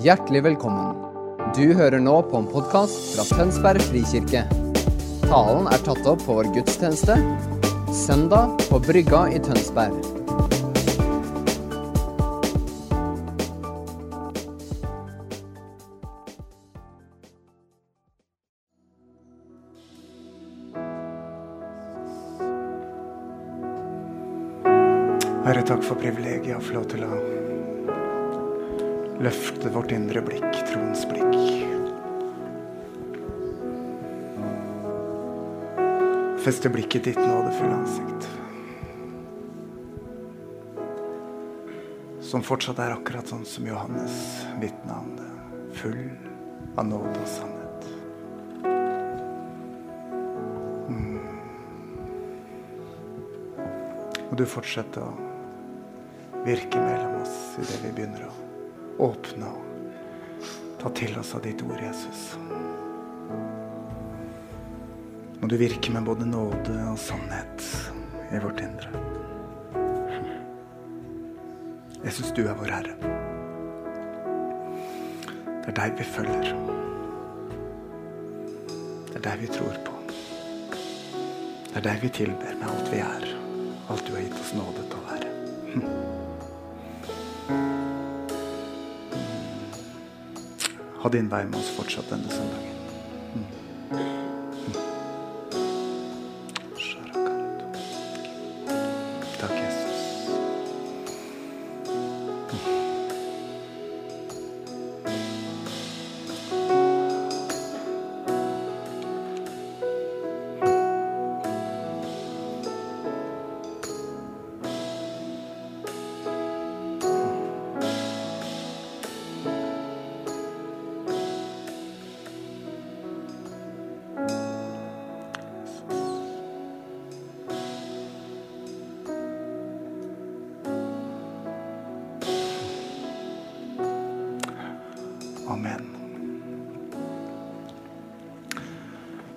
Hjertelig velkommen. Du hører nå på en podkast fra Tønsberg frikirke. Talen er tatt opp på vår gudstjeneste søndag på Brygga i Tønsberg. Herre, takk for privilegiet å få lov til å løfte vårt indre blikk, troens blikk. Feste blikket ditt nådefulle ansikt. Som fortsatt er akkurat sånn som Johannes vitna om det. Full av nåde og sannhet. Og du fortsetter å virke mellom oss idet vi begynner å åpne og ta til oss av ditt ord, Jesus. Må du virke med både nåde og sannhet i vårt indre. Jesus, du er vår Herre. Det er deg vi følger. Det er deg vi tror på. Det er deg vi tilber med alt vi er. Alt du har gitt oss nåde til å være. Ha din vei med oss fortsatt denne søndagen.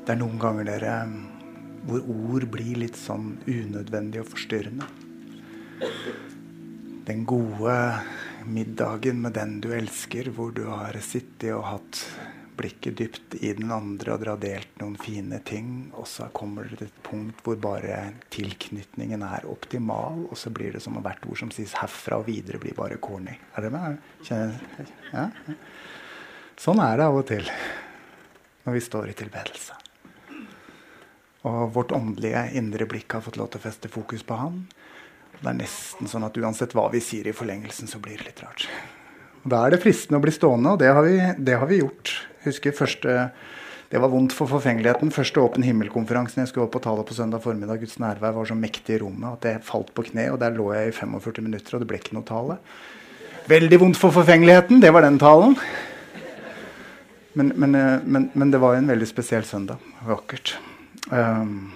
Det er noen ganger dere hvor ord blir litt sånn unødvendig og forstyrrende. Den gode middagen med den du elsker, hvor du har sittet og hatt blikket dypt i den andre og dere har delt noen fine ting, og så kommer det til et punkt hvor bare tilknytningen er optimal, og så blir det som om hvert ord som sies herfra og videre, blir bare corny. Er dere med? Kjenner, ja? Sånn er det av og til når vi står i tilbedelse. Og vårt åndelige indre blikk har fått lov til å feste fokus på Han. Det er nesten sånn at uansett hva vi sier i forlengelsen, så blir det litt rart. Da er det fristende å bli stående, og det har vi, det har vi gjort. Husker første, Det var vondt for forfengeligheten. Første Åpen himmel-konferansen jeg skulle opp og tale på søndag formiddag, Guds nærvær var så mektig i rommet at jeg falt på kne, og der lå jeg i 45 minutter, og det ble ikke noe tale. Veldig vondt for forfengeligheten, det var den talen. Men, men, eh, men, men det var en veldig spesiell søndag. Vakkert. Um,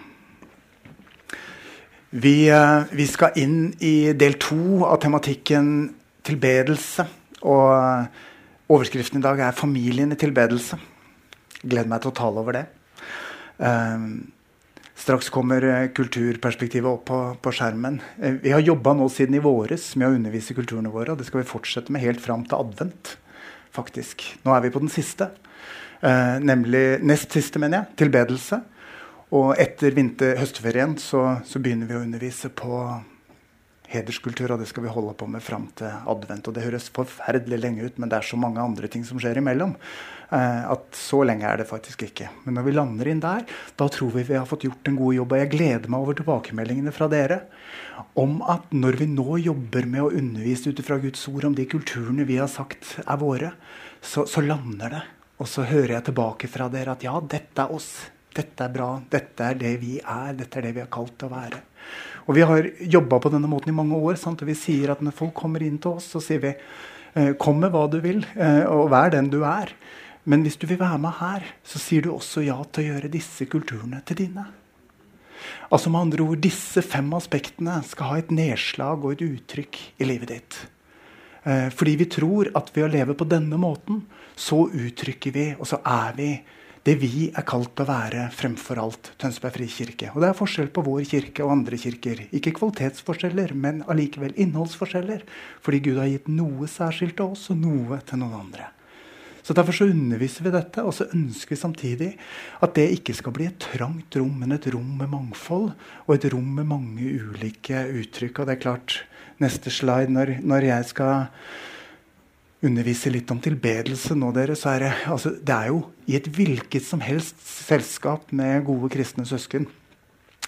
vi, uh, vi, skal inn i del to av tematikken tilbedelse. Og uh, overskriften i dag er 'Familien i tilbedelse'. Gleder meg til å tale over det. Um, straks kommer uh, kulturperspektivet opp på, på skjermen. vi har jobba nå siden i våres med å undervise kulturene våre, og det skal vi fortsette med helt fram til advent. faktisk. Nå er vi på den siste. Uh, nemlig nest siste, mener jeg. Tilbedelse. Og etter vinter høstferien så, så, begynner vi å undervise på hederskultur, og det skal vi holde på med fram til advent. Og det høres forferdelig lenge ut, men det er så mange andre ting som skjer imellom. Eh, at så lenge er det faktisk ikke. Men når vi lander inn der, da tror vi vi har fått gjort en god jobb. Og jeg gleder meg over tilbakemeldingene fra dere om at når vi nå jobber med å undervise ut fra Guds ord om de kulturene vi har sagt er våre, så, så lander det. Og så hører jeg tilbake fra dere at ja, dette er oss. Dette er bra. Dette er det vi er. Dette er det vi er kalt til å være. Og vi har jobba på denne måten i mange år. Sant? Og vi sier at når folk kommer inn til oss, så sier vi kom med hva du vil, og vær den du er. Men hvis du vil være med her, så sier du også ja til å gjøre disse kulturene til dine. Altså med andre ord, Disse fem aspektene skal ha et nedslag og et uttrykk i livet ditt. Eh, fordi vi tror at ved å leve på denne måten, så uttrykker vi, og så er vi det vi er kalt til å være fremfor alt Tønsberg frikirke. Og det er forskjell på vår kirke og andre kirker. Ikke kvalitetsforskjeller, men allikevel innholdsforskjeller. Fordi Gud har gitt noe særskilt til oss, og noe til noen andre. Så Derfor så underviser vi dette, og så ønsker vi samtidig at det ikke skal bli et trangt rom, men et rom med mangfold og et rom med mange ulike uttrykk. Og det er klart, neste slide, når, når jeg skal undervise litt om tilbedelse nå, dere, så er det, altså, det er jo i et hvilket som helst selskap med gode kristne søsken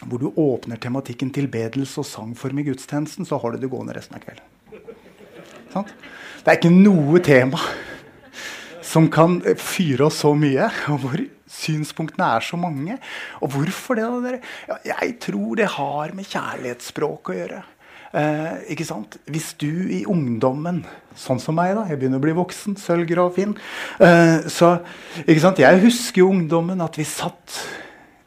hvor du åpner tematikken tilbedelse og sangform i gudstjenesten, så har du det gående resten av kvelden. Sant? Det er ikke noe tema som kan fyre oss så mye, og hvor synspunktene er så mange. Og hvorfor det? da, dere? Jeg tror det har med kjærlighetsspråk å gjøre. Eh, ikke sant? Hvis du i ungdommen, sånn som meg, da, jeg begynner å bli voksen, sølvgrå og fin eh, så, ikke sant? Jeg husker jo ungdommen at vi satt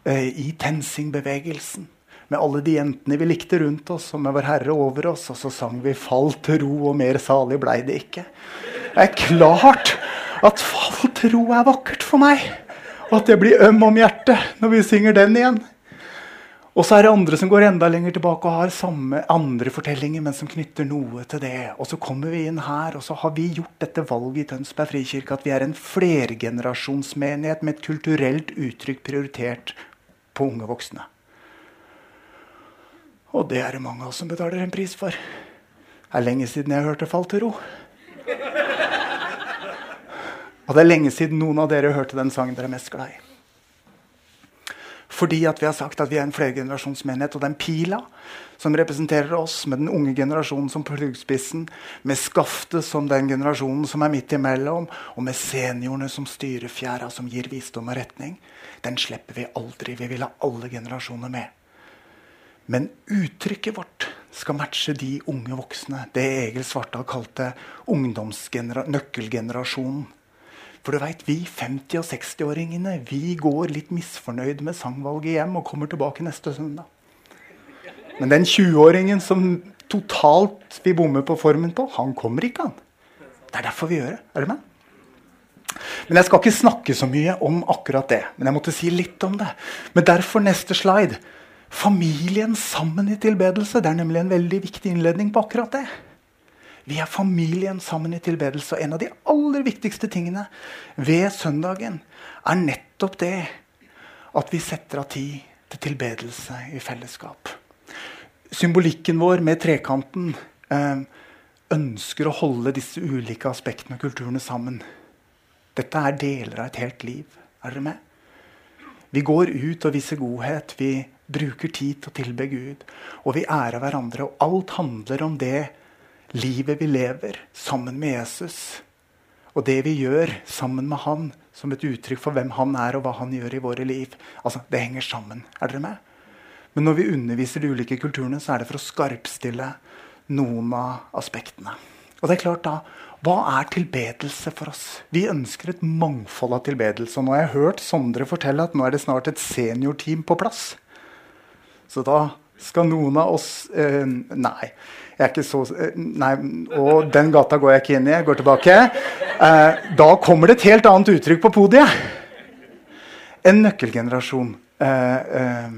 eh, i TenSing-bevegelsen med alle de jentene vi likte rundt oss, og med Vår Herre over oss, og så sang vi 'Fall til ro, og mer salig blei det ikke'. Det er klart at fall til ro er vakkert for meg, og at jeg blir øm om hjertet når vi synger den igjen. Og så er det andre som går enda lenger tilbake og har samme andre fortellinger, men som knytter noe til det. Og så kommer vi inn her, og så har vi gjort dette valget i Tønsberg frikirke at vi er en flergenerasjonsmenighet med et kulturelt uttrykk prioritert på unge voksne. Og det er det mange av oss som betaler en pris for. Det er lenge siden jeg hørte 'Fall til ro'. Og det er lenge siden noen av dere hørte den sangen dere er mest glad i. Fordi at vi har sagt at vi er en flergenerasjonsmenighet. Og den pila som representerer oss, med den unge generasjonen som pluggspissen, med skaftet som den generasjonen som er midt imellom, og med seniorene som styrer fjæra, som gir visdom og retning, den slipper vi aldri. Vi vil ha alle generasjoner med. Men uttrykket vårt skal matche de unge voksne. Det Egil Svartdal kalte nøkkelgenerasjonen. For du vet, vi 50- og 60-åringene vi går litt misfornøyd med sangvalget hjem og kommer tilbake neste søndag. Men den 20-åringen som totalt vi bommer på formen på, han kommer ikke, han. Det er derfor vi gjør det. Er du med? Men Jeg skal ikke snakke så mye om akkurat det. Men jeg måtte si litt om det. Men derfor neste slide. Familien sammen i tilbedelse. Det er nemlig en veldig viktig innledning på akkurat det. Vi er familien sammen i tilbedelse. Og en av de aller viktigste tingene ved søndagen er nettopp det at vi setter av tid til tilbedelse i fellesskap. Symbolikken vår med trekanten eh, ønsker å holde disse ulike aspektene og kulturene sammen. Dette er deler av et helt liv. Er dere med? Vi går ut og viser godhet. Vi bruker tid til å tilbe Gud. Og vi ærer hverandre. Og alt handler om det livet vi lever sammen med Jesus. Og det vi gjør sammen med han som et uttrykk for hvem han er, og hva han gjør i våre liv. Altså, Det henger sammen. Er dere med? Men når vi underviser de ulike kulturene, så er det for å skarpstille noen av aspektene. Og det er klart da, Hva er tilbedelse for oss? Vi ønsker et mangfold av tilbedelse. Og nå har jeg hørt Sondre fortelle at nå er det snart et seniorteam på plass. Så da skal noen av oss eh, Nei. Jeg er ikke så eh, Nei, og den gata går jeg ikke inn i. Jeg går tilbake. Eh, da kommer det et helt annet uttrykk på podiet. En nøkkelgenerasjon. Eh, eh,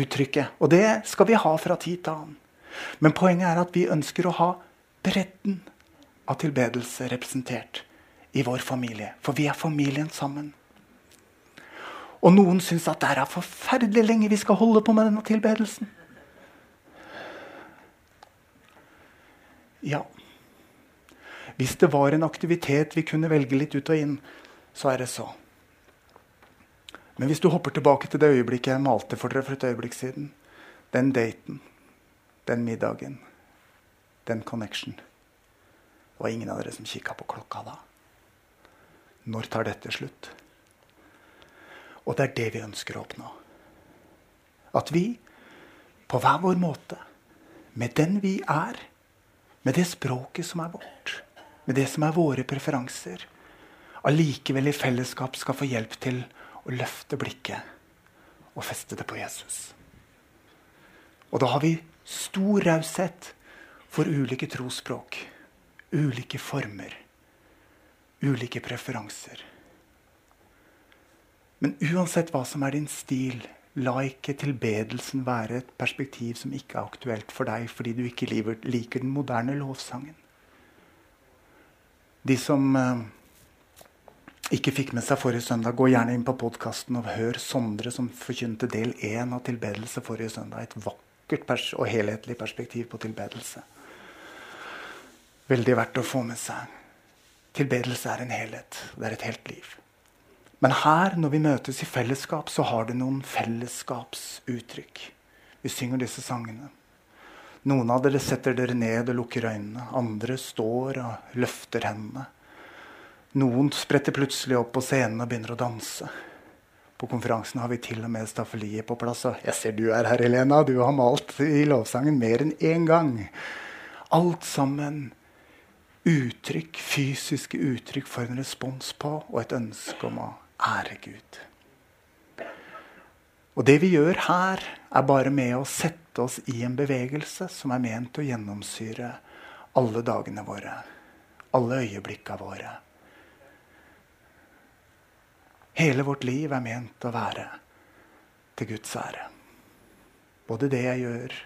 uttrykket. Og det skal vi ha fra tid til annen. Men poenget er at vi ønsker å ha bredden av tilbedelse representert i vår familie. For vi er familien sammen. Og noen syns at det er forferdelig lenge vi skal holde på med denne tilbedelsen. Ja. Hvis det var en aktivitet vi kunne velge litt ut og inn, så er det så. Men hvis du hopper tilbake til det øyeblikket jeg malte for dere for et øyeblikk siden Den daten, den middagen, den connection Det var ingen av dere som kikka på klokka da. Når tar dette slutt? Og det er det vi ønsker å oppnå. At vi, på hver vår måte, med den vi er, med det språket som er vårt, med det som er våre preferanser, allikevel i fellesskap skal få hjelp til å løfte blikket og feste det på Jesus. Og da har vi stor raushet for ulike trosspråk, ulike former, ulike preferanser. Men uansett hva som er din stil, la ikke tilbedelsen være et perspektiv som ikke er aktuelt for deg fordi du ikke liker den moderne lovsangen. De som uh, ikke fikk med seg forrige søndag, gå gjerne inn på podkasten og hør Sondre som forkynte del én av tilbedelse forrige søndag. Et vakkert og helhetlig perspektiv på tilbedelse. Veldig verdt å få med seg. Tilbedelse er en helhet. Det er et helt liv. Men her, når vi møtes i fellesskap, så har det noen fellesskapsuttrykk. Vi synger disse sangene. Noen av dere setter dere ned og lukker øynene. Andre står og løfter hendene. Noen spretter plutselig opp på scenen og begynner å danse. På konferansen har vi til og med staffeliet på plass. Og jeg ser du er her, Helena. Du har malt i lovsangen mer enn én gang. Alt sammen uttrykk, fysiske uttrykk for en respons på og et ønske om å ære Gud. Og det vi gjør her, er bare med å sette oss i en bevegelse som er ment å gjennomsyre alle dagene våre, alle øyeblikka våre Hele vårt liv er ment å være til Guds ære. Både det jeg gjør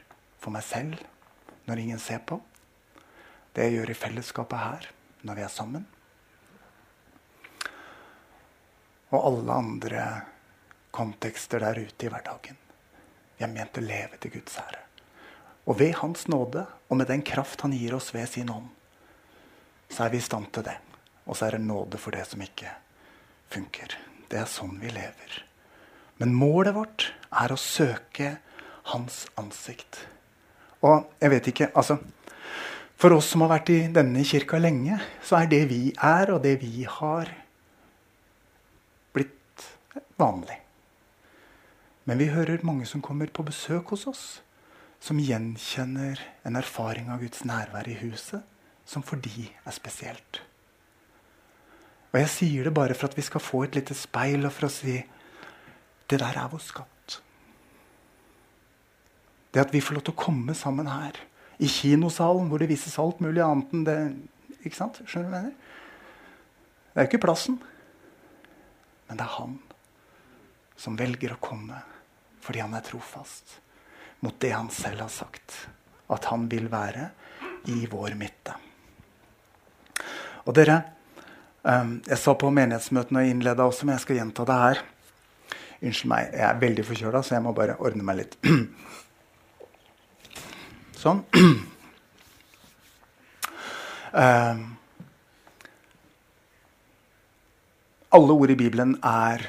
for meg selv når ingen ser på, det jeg gjør i fellesskapet her når vi er sammen, og alle andre kontekster der ute i hverdagen. Vi er ment å leve til Guds ære. Og ved Hans nåde og med den kraft Han gir oss ved sin ånd, så er vi i stand til det. Og så er det nåde for det som ikke funker. Det er sånn vi lever. Men målet vårt er å søke hans ansikt. Og jeg vet ikke altså, For oss som har vært i denne kirka lenge, så er det vi er, og det vi har, vanlig. Men vi hører mange som kommer på besøk hos oss, som gjenkjenner en erfaring av Guds nærvær i huset som for de er spesielt. Og jeg sier det bare for at vi skal få et lite speil, og for å si det der er vår skatt. Det at vi får lov til å komme sammen her, i kinosalen, hvor det vises alt mulig annet enn det ikke sant? Skjønner du hva jeg mener? Det er jo ikke plassen. Men det er han som velger å komme fordi han er trofast mot det han selv har sagt at han vil være i vår midte. Og dere, Um, jeg sa på menighetsmøtene og innleda også, men jeg skal gjenta det her. Unnskyld meg, jeg er veldig forkjøla, så jeg må bare ordne meg litt. Sånn. Um, alle ord i Bibelen er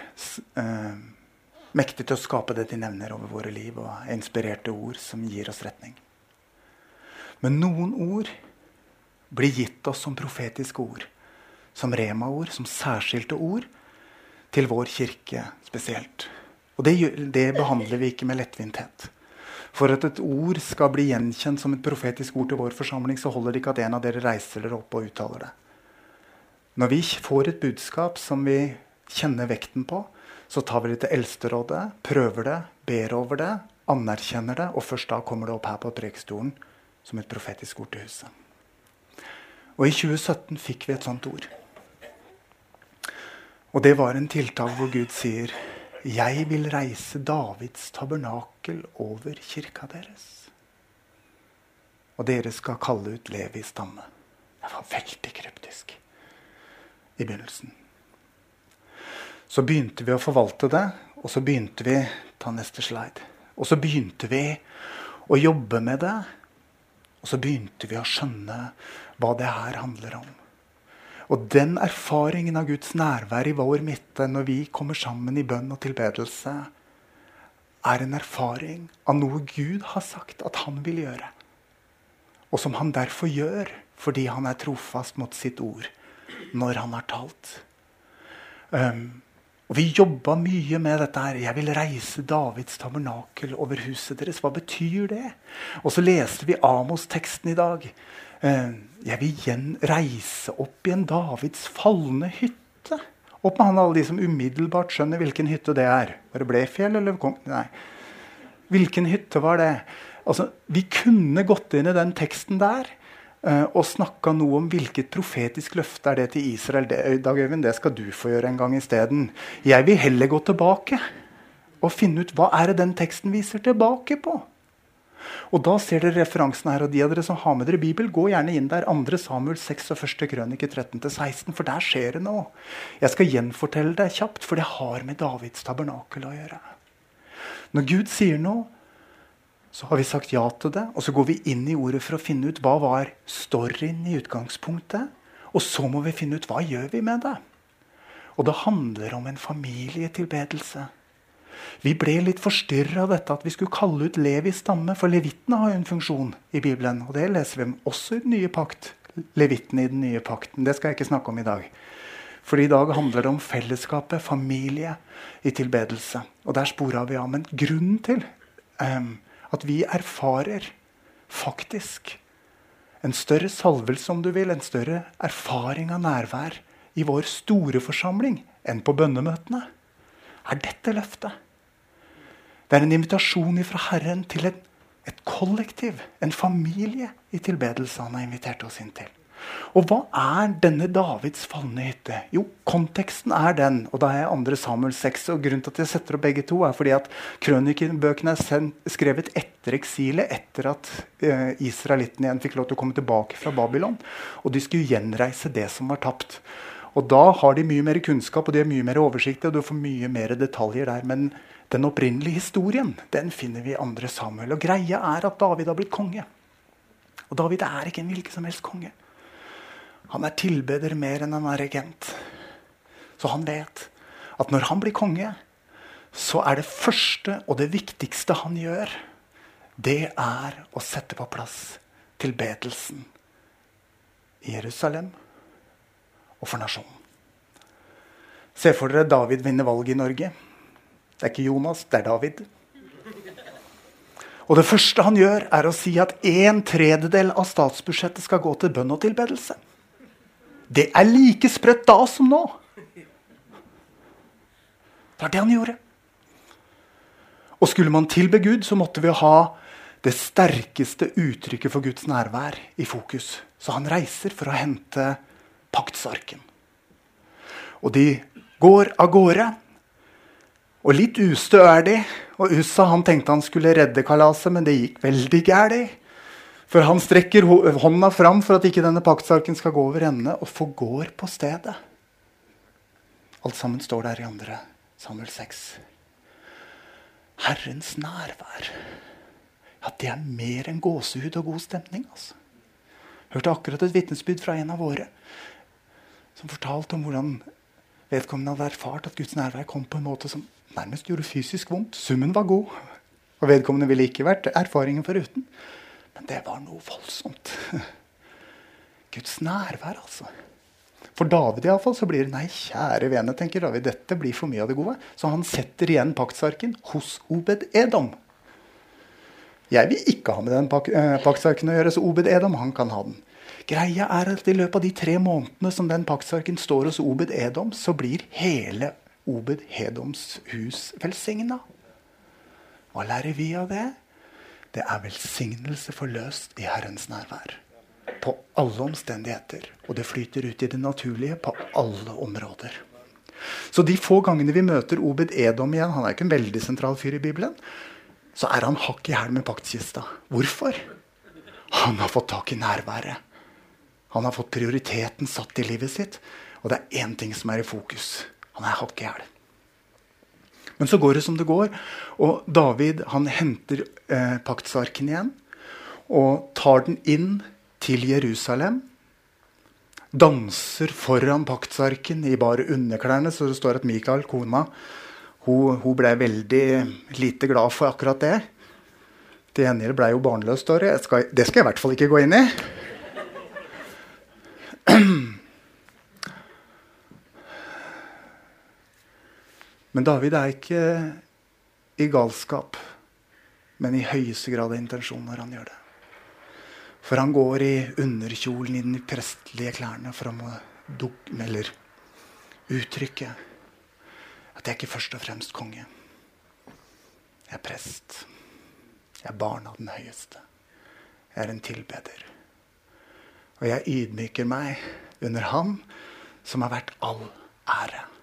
mektige til å skape det de nevner over våre liv, og er inspirerte ord som gir oss retning. Men noen ord blir gitt oss som profetiske ord som rema-ord, som særskilte ord, til vår kirke spesielt. Og det, det, behandler vi ikke med lettvinthet. For at et ord skal bli gjenkjent som et profetisk ord til vår forsamling, så holder det ikke at en av dere reiser dere opp og uttaler det. Når vi får et budskap som vi kjenner vekten på, så tar vi det til Eldsterådet, prøver det, ber over det, anerkjenner det, og først da kommer det opp her på prekestolen som et profetisk ord til huset. Og i 2017 fikk vi et sånt ord. Og det var en tiltak hvor Gud sier, 'Jeg vil reise Davids tabernakel over kirka deres.' Og dere skal kalle ut Levi stamme. Det var veldig kryptisk i begynnelsen. Så begynte vi å forvalte det, og så begynte vi ta neste slide. Og så begynte vi å jobbe med det. Og så begynte vi å skjønne hva det her handler om. Og den erfaringen av Guds nærvær i vår midte når vi kommer sammen i bønn og tilbedelse, er en erfaring av noe Gud har sagt at han vil gjøre. Og som han derfor gjør fordi han er trofast mot sitt ord når han har talt. Um, og Vi jobba mye med dette. her. Jeg vil reise Davids tabernakel over huset deres. Hva betyr det? Og så leste vi Amos-teksten i dag. Eh, jeg vil igjen reise opp i en Davids falne hytte. Opp med han alle de som umiddelbart skjønner hvilken hytte det er. Var det Blefjell eller Kong... Nei. Hvilken hytte var det? Altså, Vi kunne gått inn i den teksten der og snakka noe om hvilket profetisk løfte er det til Israel. Det, Dag Øyvind, det skal du få gjøre en gang isteden. Jeg vil heller gå tilbake og finne ut hva er det den teksten viser tilbake på. Og da ser dere referansen her. Og de av dere som har med dere Bibel, gå gjerne inn der. 2. Samuel 6 og 1. krønike 13-16, for der skjer det noe. Jeg skal gjenfortelle det kjapt, for det har med Davids tabernakel å gjøre. Når Gud sier noe, så har vi sagt ja til det. Og så går vi inn i ordet for å finne ut hva var storyen i utgangspunktet. Og så må vi finne ut hva gjør vi med det. Og det handler om en familietilbedelse. Vi ble litt forstyrra av dette at vi skulle kalle ut Levis stamme, for levittene har jo en funksjon i Bibelen. Og det leser vi om også i den nye pakt. Levittene i den nye pakten. Det skal jeg ikke snakke om i dag. For i dag handler det om fellesskapet, familie, i tilbedelse. Og der spora vi av. Men grunnen til um, at vi erfarer faktisk en større salvelse, om du vil, en større erfaring av nærvær i vår store forsamling enn på bønnemøtene, er dette løftet. Det er en invitasjon fra Herren til et, et kollektiv, en familie, i tilbedelse han har invitert oss inn til. Og hva er denne Davids falne hytte? Jo, konteksten er den. Og da er jeg 2. Samuel 6. Og grunnen til at jeg setter opp begge to, er fordi at krønikebøkene er skrevet etter eksilet, etter at eh, israelittene igjen fikk lov til å komme tilbake fra Babylon. Og de skulle gjenreise det som var tapt. Og da har de mye mer kunnskap og de er mye mer oversikt, og du får mye mer detaljer der. Men den opprinnelige historien den finner vi i 2. Samuel. Og greia er at David har blitt konge. Og David er ikke en hvilken som helst konge. Han er tilbeder mer enn han er regent. Så han vet at når han blir konge, så er det første og det viktigste han gjør, det er å sette på plass tilbedelsen i Jerusalem og for nasjonen. Se for dere David vinner valget i Norge. Det er ikke Jonas, det er David. Og det første han gjør, er å si at en tredjedel av statsbudsjettet skal gå til bønn og tilbedelse. Det er like sprøtt da som nå. Det var det han gjorde. Og skulle man tilbe Gud, så måtte vi ha det sterkeste uttrykket for Guds nærvær i fokus. Så han reiser for å hente paktsarken. Og de går av gårde. Og litt ustø er de. Og Ussa han tenkte han skulle redde kalaset, men det gikk veldig galt. For han strekker hånda fram for at ikke denne paktsarken skal gå over ende, og forgår på stedet. Alt sammen står der i andre Samuel 6. Herrens nærvær. Ja, det er mer enn gåsehud og god stemning. altså. Hørte akkurat et vitnesbyrd fra en av våre som fortalte om hvordan vedkommende hadde erfart at Guds nærvær kom på en måte som nærmest gjorde fysisk vondt. Summen var god. Og vedkommende ville ikke vært erfaringen foruten. Men det var noe voldsomt. Guds nærvær, altså. For David i alle fall, så blir det nei, kjære vene, tenker David. Dette blir for mye av det gode. Så han setter igjen paktsarken hos Obed Edom. Jeg vil ikke ha med den pak eh, paktsarken å gjøre, så Obed Edom han kan ha den. Greia er at i løpet av de tre månedene som den paktsarken står hos Obed Edom, så blir hele Obed Hedoms hus velsigna. Hva lærer vi av det? Det er velsignelse forløst i Herrens nærvær. På alle omstendigheter. Og det flyter ut i det naturlige på alle områder. Så de få gangene vi møter Obed Edom igjen, han er ikke en veldig sentral fyr i Bibelen, så er han hakk i hæl med paktkista. Hvorfor? Han har fått tak i nærværet. Han har fått prioriteten satt i livet sitt. Og det er én ting som er i fokus. Han er hakk i hæl. Men så går det som det går. Og David han henter eh, paktsarken igjen og tar den inn til Jerusalem. Danser foran paktsarken i bare underklærne, så det står at Mikael, kona, hun, hun ble veldig lite glad for akkurat det. Til gjengjeld ble hun barnløs. Det skal, det skal jeg i hvert fall ikke gå inn i. Men David er ikke i galskap, men i høyeste grad av intensjon når han gjør det. For han går i underkjolen i de prestelige klærne for å eller uttrykke at jeg ikke først og fremst konge. Jeg er prest. Jeg er barn av den høyeste. Jeg er en tilbeder. Og jeg ydmyker meg under Han som har vært all ære.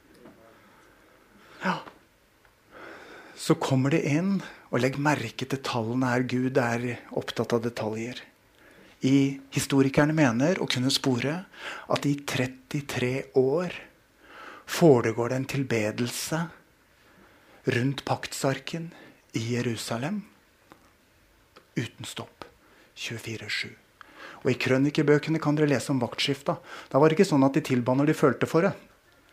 Ja. Så kommer de inn, Og legg merke til tallene her. Gud er opptatt av detaljer. I Historikerne mener å kunne spore at i 33 år foregår det en tilbedelse rundt paktsarken i Jerusalem uten stopp. 24-7. Og I krønikebøkene kan dere lese om vaktskifta. Da var det ikke sånn at de tilba når de følte for det.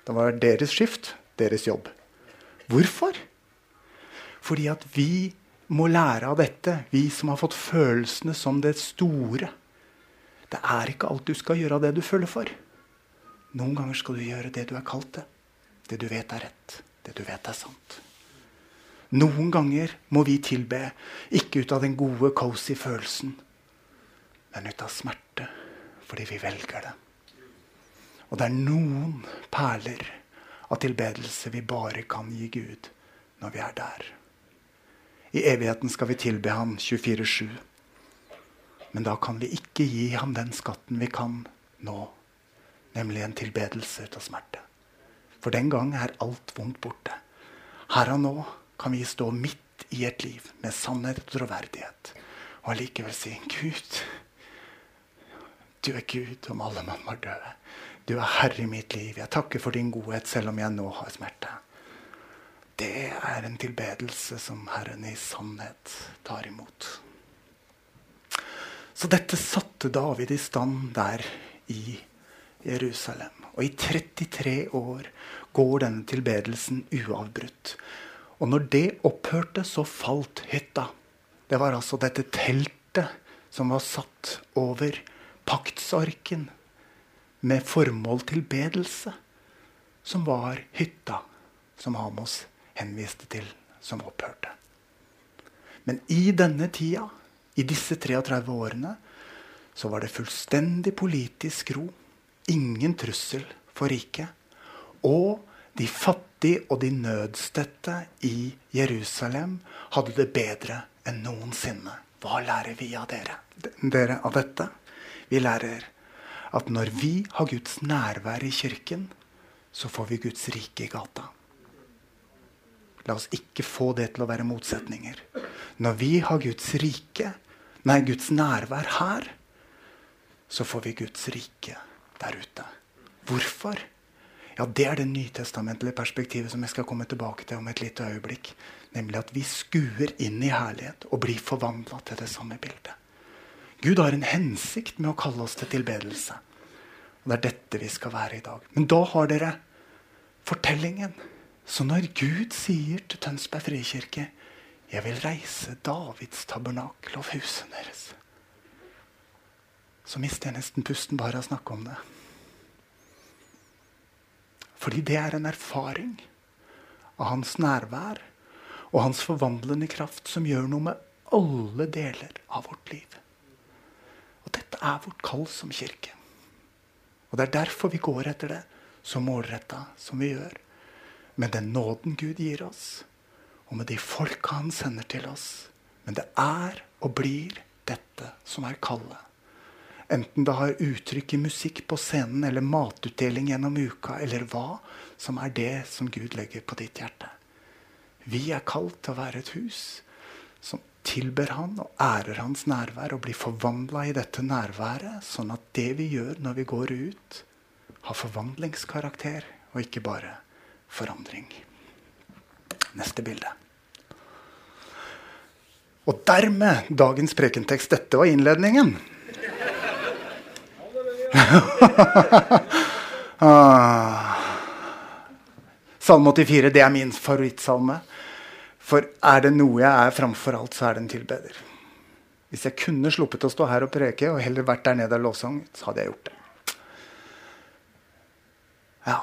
Det var deres skift, deres jobb. Hvorfor? Fordi at vi må lære av dette, vi som har fått følelsene som det store. Det er ikke alt du skal gjøre av det du føler for. Noen ganger skal du gjøre det du er kalt til. Det du vet er rett. Det du vet er sant. Noen ganger må vi tilbe, ikke ut av den gode, cozy følelsen, men ut av smerte, fordi vi velger det. Og det er noen perler av tilbedelse vi bare kan gi Gud når vi er der. I evigheten skal vi tilbe Han 24-7. Men da kan vi ikke gi ham den skatten vi kan nå, nemlig en tilbedelse ut av smerte. For den gang er alt vondt borte. Her og nå kan vi stå midt i et liv med sannhet og troverdighet og allikevel si Gud, du er Gud om alle mann var døde. Du er herre i mitt liv. Jeg takker for din godhet selv om jeg nå har smerte. Det er en tilbedelse som Herren i sannhet tar imot. Så dette satte David i stand der i Jerusalem. Og i 33 år går denne tilbedelsen uavbrutt. Og når det opphørte, så falt hytta. Det var altså dette teltet som var satt over paktsarken med formål tilbedelse, som var hytta som Amos henviste til, som opphørte. Men i denne tida, i disse 33 årene, så var det fullstendig politisk ro. Ingen trussel for riket. Og de fattige og de nødstedte i Jerusalem hadde det bedre enn noensinne. Hva lærer vi av dere? dere av dette? Vi lærer at når vi har Guds nærvær i kirken, så får vi Guds rike i gata. La oss ikke få det til å være motsetninger. Når vi har Guds rike, nei, Guds nærvær her, så får vi Guds rike der ute. Hvorfor? Ja, Det er det nytestamentlige perspektivet som jeg skal komme tilbake til om et lite øyeblikk. Nemlig at vi skuer inn i herlighet og blir forvandla til det samme bildet. Gud har en hensikt med å kalle oss til tilbedelse. Og det er dette vi skal være i dag. Men da har dere fortellingen. Så når Gud sier til Tønsberg frikirke jeg vil reise Davids tabernakel og huset deres, så mister jeg nesten pusten bare av å snakke om det. Fordi det er en erfaring av hans nærvær og hans forvandlende kraft som gjør noe med alle deler av vårt liv. Dette er vårt kall som kirke. Og det er derfor vi går etter det så målretta som vi gjør. Med den nåden Gud gir oss, og med de folka han sender til oss. Men det er og blir dette som er kallet. Enten det har uttrykk i musikk på scenen eller matutdeling gjennom uka, eller hva som er det som Gud legger på ditt hjerte. Vi er kalt til å være et hus tilber Han og ærer Hans nærvær og blir forvandla i dette nærværet, sånn at det vi gjør når vi går ut, har forvandlingskarakter og ikke bare forandring. Neste bilde. Og dermed dagens prekentekst. Dette var innledningen. ah. Salme 84 det er min favorittsalme. For er det noe jeg er framfor alt, så er det en tilbeder. Hvis jeg kunne sluppet å stå her og preke og heller vært der nede og lovsang, så hadde jeg gjort det. Ja,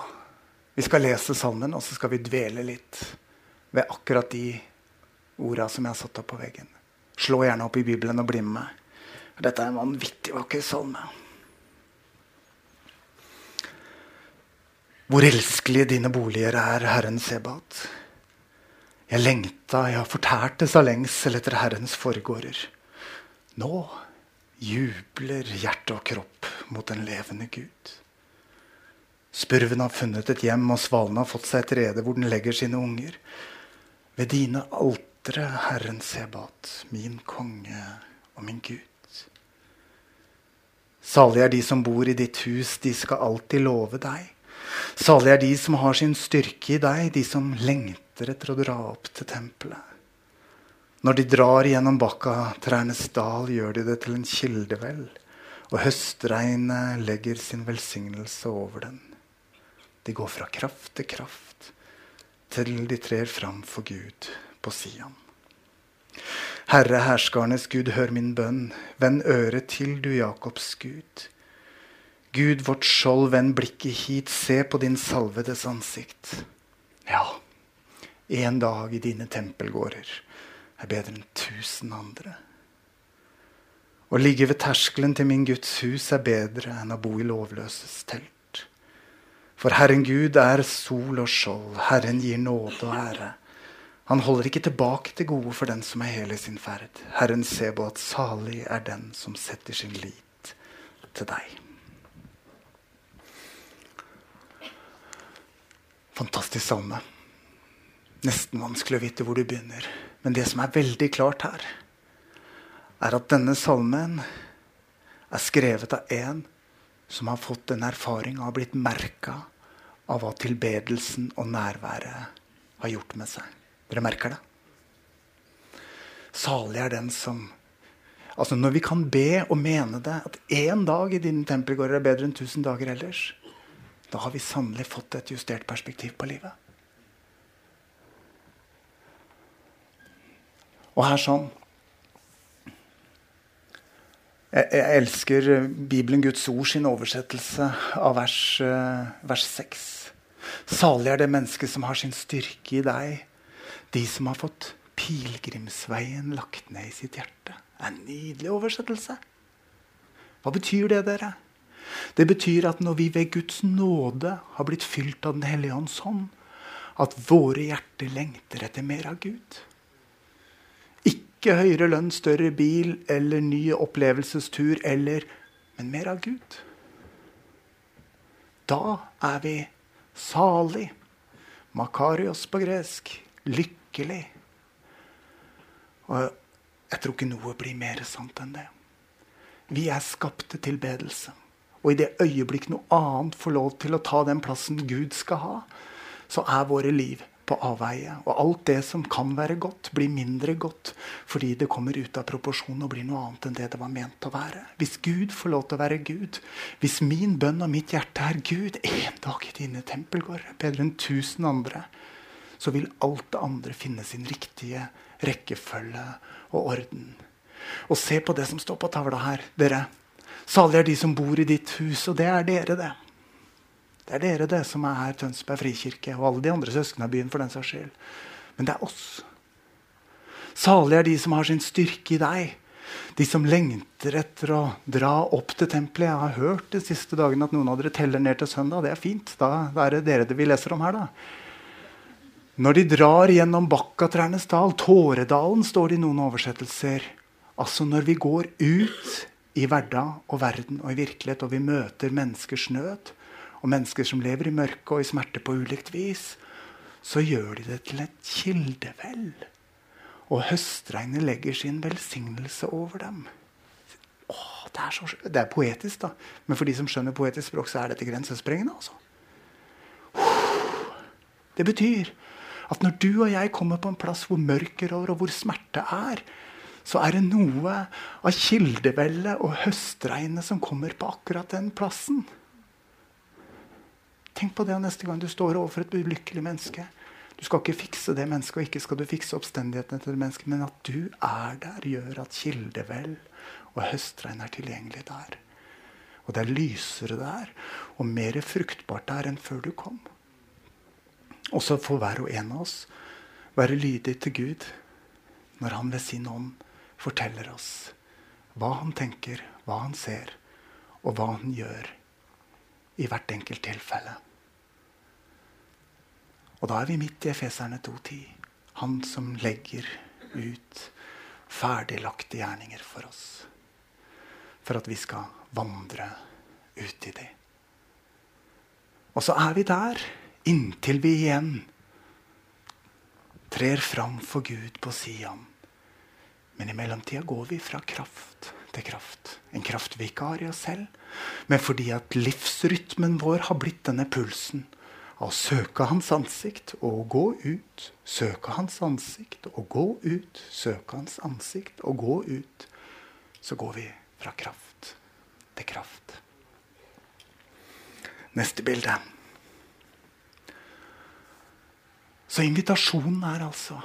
Vi skal lese salmen, og så skal vi dvele litt ved akkurat de orda som jeg har satt opp på veggen. Slå gjerne opp i Bibelen og bli med meg. Dette er en vanvittig vakker salme. Hvor elskelige dine boliger er, Herren Sebat. Jeg lengta, jeg fortærte sa lengsel etter Herrens forgårder. Nå jubler hjerte og kropp mot den levende Gud. Spurven har funnet et hjem, og svalen har fått seg et rede hvor den legger sine unger. Ved dine altre, Herren Sebat, min konge og min Gud. Salige er de som bor i ditt hus, de skal alltid love deg. Salig er de som har sin styrke i deg, de som lengter etter å dra opp til tempelet. Når de drar gjennom bakka, trærnes dal, gjør de det til en kildevel, og høstregnet legger sin velsignelse over den. De går fra kraft til kraft til de trer fram for Gud på Sian. Herre herskarnes Gud, hør min bønn. Vend øret til, du Jakobs Gud. Gud, vårt skjold, vend blikket hit, se på din salvedes ansikt. Ja, en dag i dine tempelgårder er bedre enn tusen andre. Å ligge ved terskelen til min Guds hus er bedre enn å bo i lovløses telt. For Herren Gud er sol og skjold, Herren gir nåde og ære. Han holder ikke tilbake det gode for den som er hel i sin ferd. Herren ser på at salig er den som setter sin lit til deg. Fantastisk salme. Nesten vanskelig å vite hvor du begynner. Men det som er veldig klart her, er at denne salmen er skrevet av en som har fått en erfaring og har blitt merka av hva tilbedelsen og nærværet har gjort med seg. Dere merker det? Salig er den som Altså Når vi kan be og mene det, at én dag i dine tempelgårder er bedre enn tusen dager ellers, da har vi sannelig fått et justert perspektiv på livet. Og her sånn jeg, jeg elsker Bibelen, Guds ord, sin oversettelse av vers, eh, vers 6. Salig er det mennesket som har sin styrke i deg de som har fått pilegrimsveien lagt ned i sitt hjerte. Det er en nydelig oversettelse. Hva betyr det, dere? Det betyr at når vi ved Guds nåde har blitt fylt av Den hellige ånds hånd, at våre hjerter lengter etter mer av Gud. Ikke høyere lønn, større bil eller ny opplevelsestur, eller, men mer av Gud. Da er vi salig. Makarios på gresk lykkelig. Og jeg tror ikke noe blir mer sant enn det. Vi er skapt til tilbedelse. Og i det øyeblikk noe annet får lov til å ta den plassen Gud skal ha, så er våre liv på avveie. Og alt det som kan være godt, blir mindre godt fordi det kommer ut av proporsjon og blir noe annet enn det det var ment å være. Hvis Gud får lov til å være Gud, hvis min bønn og mitt hjerte er Gud En dag i dine tempelgårder, bedre enn tusen andre, så vil alt det andre finne sin riktige rekkefølge og orden. Og se på det som står på tavla her, dere. Salige er de som bor i ditt hus. Og det er dere, det. Det er dere, det, som er her, Tønsberg frikirke, og alle de andre søsknene i byen for den saks skyld. Men det er oss. Salig er de som har sin styrke i deg. De som lengter etter å dra opp til tempelet. Jeg har hørt de siste dagene at noen av dere teller ned til søndag. Det er fint. Da, da er det dere det vi leser om her. da. Når de drar gjennom Bakkatrærnes dal, Tåredalen, står det i noen oversettelser. Altså når vi går ut i hverdag og verden og i virkelighet, og vi møter menneskers nød, og mennesker som lever i mørke og i smerte på ulikt vis, så gjør de det til et kildevel. Og høstregnet legger sin velsignelse over dem. Åh, det, er så, det er poetisk, da. Men for de som skjønner poetisk språk, så er dette grensesprengende. altså. Det betyr at når du og jeg kommer på en plass hvor mørket rår, og hvor smerte er, så er det noe av kildevellet og høstregnet som kommer på akkurat den plassen. Tenk på det neste gang du står overfor et ulykkelig menneske. Du skal ikke fikse det mennesket, og ikke skal du fikse oppstendighetene til det mennesket, men at du er der, gjør at kildevell og høstregn er tilgjengelig der. Og det er lysere der, og mer fruktbart der enn før du kom. Og så får hver og en av oss være lydig til Gud når han ved sin ånd forteller oss hva han tenker, hva han ser, og hva han gjør i hvert enkelt tilfelle. Og da er vi midt i Efeserne 2.10. Han som legger ut ferdiglagte gjerninger for oss. For at vi skal vandre ut i det. Og så er vi der inntil vi igjen trer fram for Gud på Sian. Men i mellomtida går vi fra kraft til kraft. En kraft vi ikke har i oss selv, men fordi at livsrytmen vår har blitt denne pulsen av å søke Hans ansikt og gå ut. Søke Hans ansikt og gå ut. Søke Hans ansikt og gå ut. Så går vi fra kraft til kraft. Neste bilde. Så invitasjonen er altså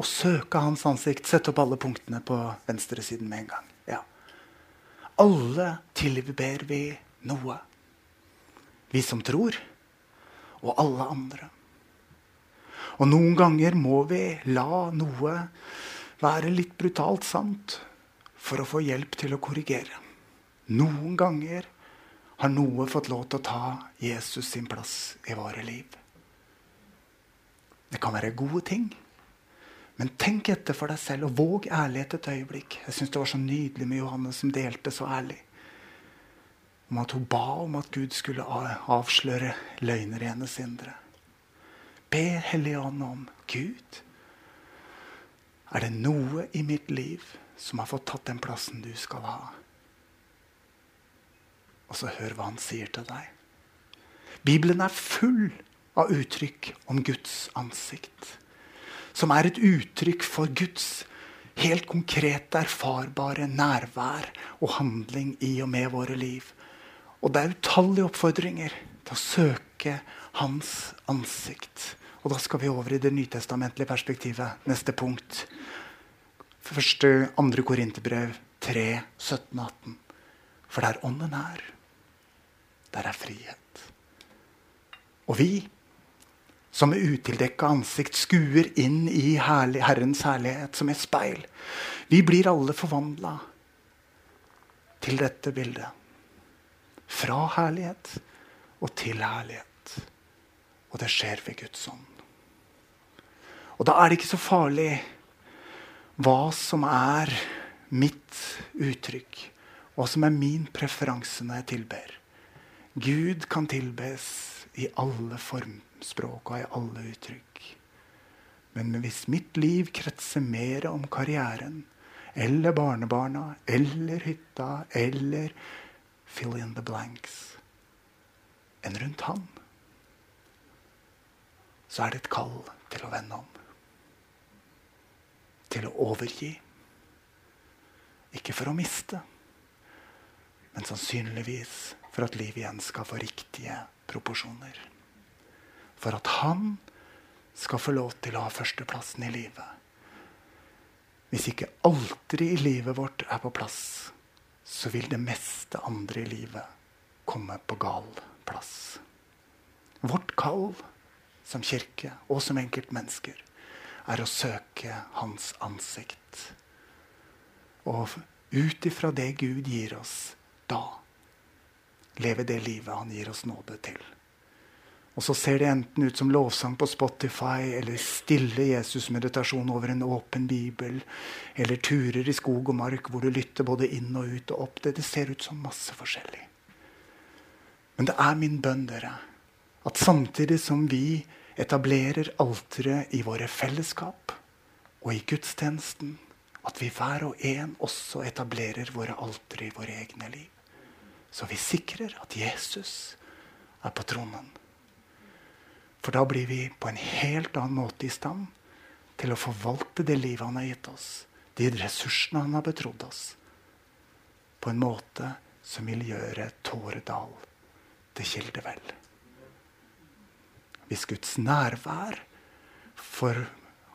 å søke hans ansikt. Sette opp alle punktene på venstresiden med en gang. Ja. Alle tilber vi noe. Vi som tror, og alle andre. Og noen ganger må vi la noe være litt brutalt sant for å få hjelp til å korrigere. Noen ganger har noe fått lov til å ta Jesus sin plass i våre liv. Det kan være gode ting. Men tenk etter for deg selv, og våg ærlighet et øyeblikk. Jeg syns det var så nydelig med Johanne som delte så ærlig. Om at hun ba om at Gud skulle avsløre løgner i hennes indre. Be Hellige om Gud. Er det noe i mitt liv som har fått tatt den plassen du skal ha? Og så hør hva han sier til deg. Bibelen er full av uttrykk om Guds ansikt. Som er et uttrykk for Guds helt konkrete, erfarbare nærvær og handling i og med våre liv. Og det er utallige oppfordringer til å søke Hans ansikt. Og da skal vi over i det nytestamentlige perspektivet. Neste punkt. Første, andre Korinterbrev 3, 17, 18. For der ånden er, der er frihet. Og vi som med utildekka ansikt skuer inn i herlig, Herrens herlighet som et speil. Vi blir alle forvandla til dette bildet. Fra herlighet og til herlighet. Og det skjer ved Guds ånd. Og da er det ikke så farlig hva som er mitt uttrykk, hva som er min preferanse når jeg tilber. Gud kan tilbes i alle formspråk og i alle uttrykk. Men hvis mitt liv kretser mer om karrieren eller barnebarna eller hytta eller fill in the blanks enn rundt han, så er det et kall til å vende om. Til å overgi. Ikke for å miste, men sannsynligvis for at livet igjen skal få riktige proporsjoner. For at han skal få lov til å ha førsteplassen i livet. Hvis ikke alteret i livet vårt er på plass, så vil det meste andre i livet komme på gal plass. Vårt kall som kirke og som enkeltmennesker er å søke Hans ansikt. Og ut ifra det Gud gir oss da, leve det livet han gir oss nåde til. Og så ser det enten ut som lovsang på Spotify eller stille Jesus-meditasjon over en åpen bibel, eller turer i skog og mark hvor du lytter både inn og ut og opp. Det, det ser ut som masse forskjellig. Men det er min bønn, dere, at samtidig som vi etablerer alteret i våre fellesskap og i gudstjenesten, at vi hver og en også etablerer våre altere i våre egne liv. Så vi sikrer at Jesus er på tronen. For da blir vi på en helt annen måte i stand til å forvalte det livet han har gitt oss, de ressursene han har betrodd oss, på en måte som vil gjøre Tåredal til kildevel. Hvis Guds nærvær får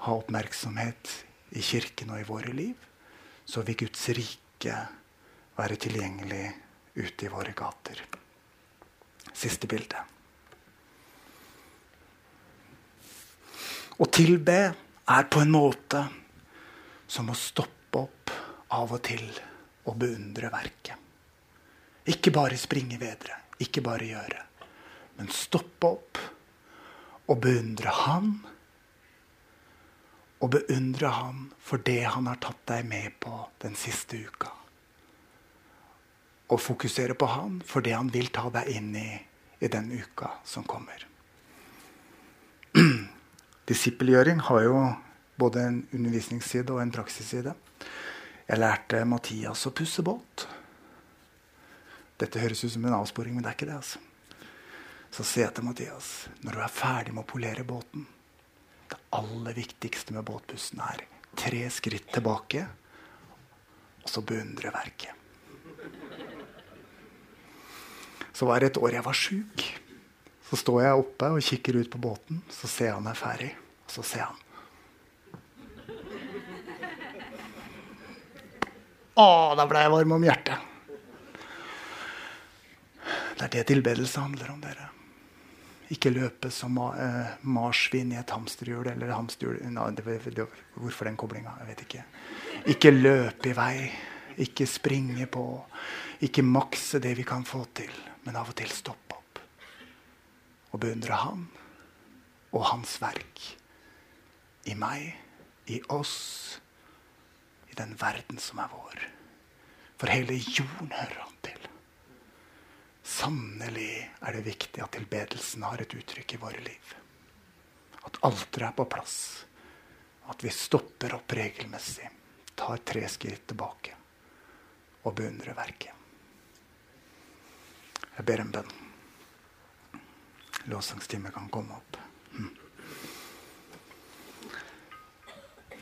ha oppmerksomhet i kirken og i våre liv, så vil Guds rike være tilgjengelig ute i våre gater. Siste bilde. Å tilbe er på en måte som å stoppe opp av og til og beundre verket. Ikke bare springe videre, ikke bare gjøre, men stoppe opp og beundre Han. Og beundre Han for det Han har tatt deg med på den siste uka og fokusere på han for det han vil ta deg inn i, i den uka som kommer. Disippelgjøring har jo både en undervisningsside og en praksisside. Jeg lærte Mathias å pusse båt. Dette høres ut som en avsporing, men det er ikke det. altså. Så sier jeg til Mathias når du er ferdig med å polere båten Det aller viktigste med båtpussen er tre skritt tilbake, og så beundre verket. Så var det et år jeg var sjuk. Så står jeg oppe og kikker ut på båten. Så ser jeg han er ferdig, og så ser han Å, da ble jeg varm om hjertet. Det er det tilbedelse handler om, dere. Ikke løpe som eh, marsvin i et hamsterhjul eller hamsterhjul no, det, det, Hvorfor den koblinga? Jeg vet ikke. Ikke løpe i vei. Ikke springe på. Ikke makse det vi kan få til. Men av og til stoppe opp og beundre Han og Hans verk. I meg, i oss, i den verden som er vår. For hele jorden hører Han til. Sannelig er det viktig at tilbedelsen har et uttrykk i våre liv. At alteret er på plass. At vi stopper opp regelmessig, tar tre skritt tilbake og beundrer verket. Jeg ber en bønn. Lovsangstime kan komme opp. Mm.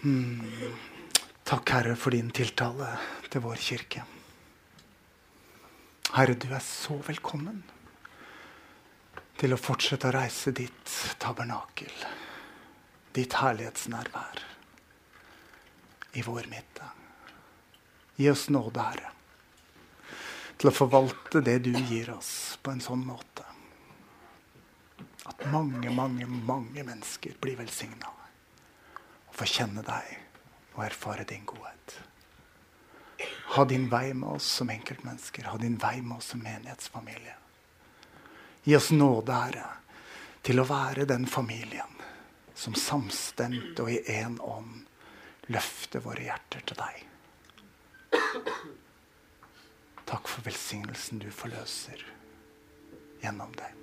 Mm. Takk, Herre, for din tiltale til vår kirke. Herre, du er så velkommen til å fortsette å reise ditt tabernakel, ditt herlighetsnærvær, i vår midte. Gi oss nåde, Herre, til å forvalte det du gir oss, på en sånn måte at mange, mange, mange mennesker blir velsigna og får kjenne deg og erfare din godhet. Ha din vei med oss som enkeltmennesker. Ha din vei med oss som menighetsfamilie. Gi oss nåde, Herre, til å være den familien som samstemt og i én ånd løfter våre hjerter til deg. Takk for velsignelsen du forløser gjennom deg.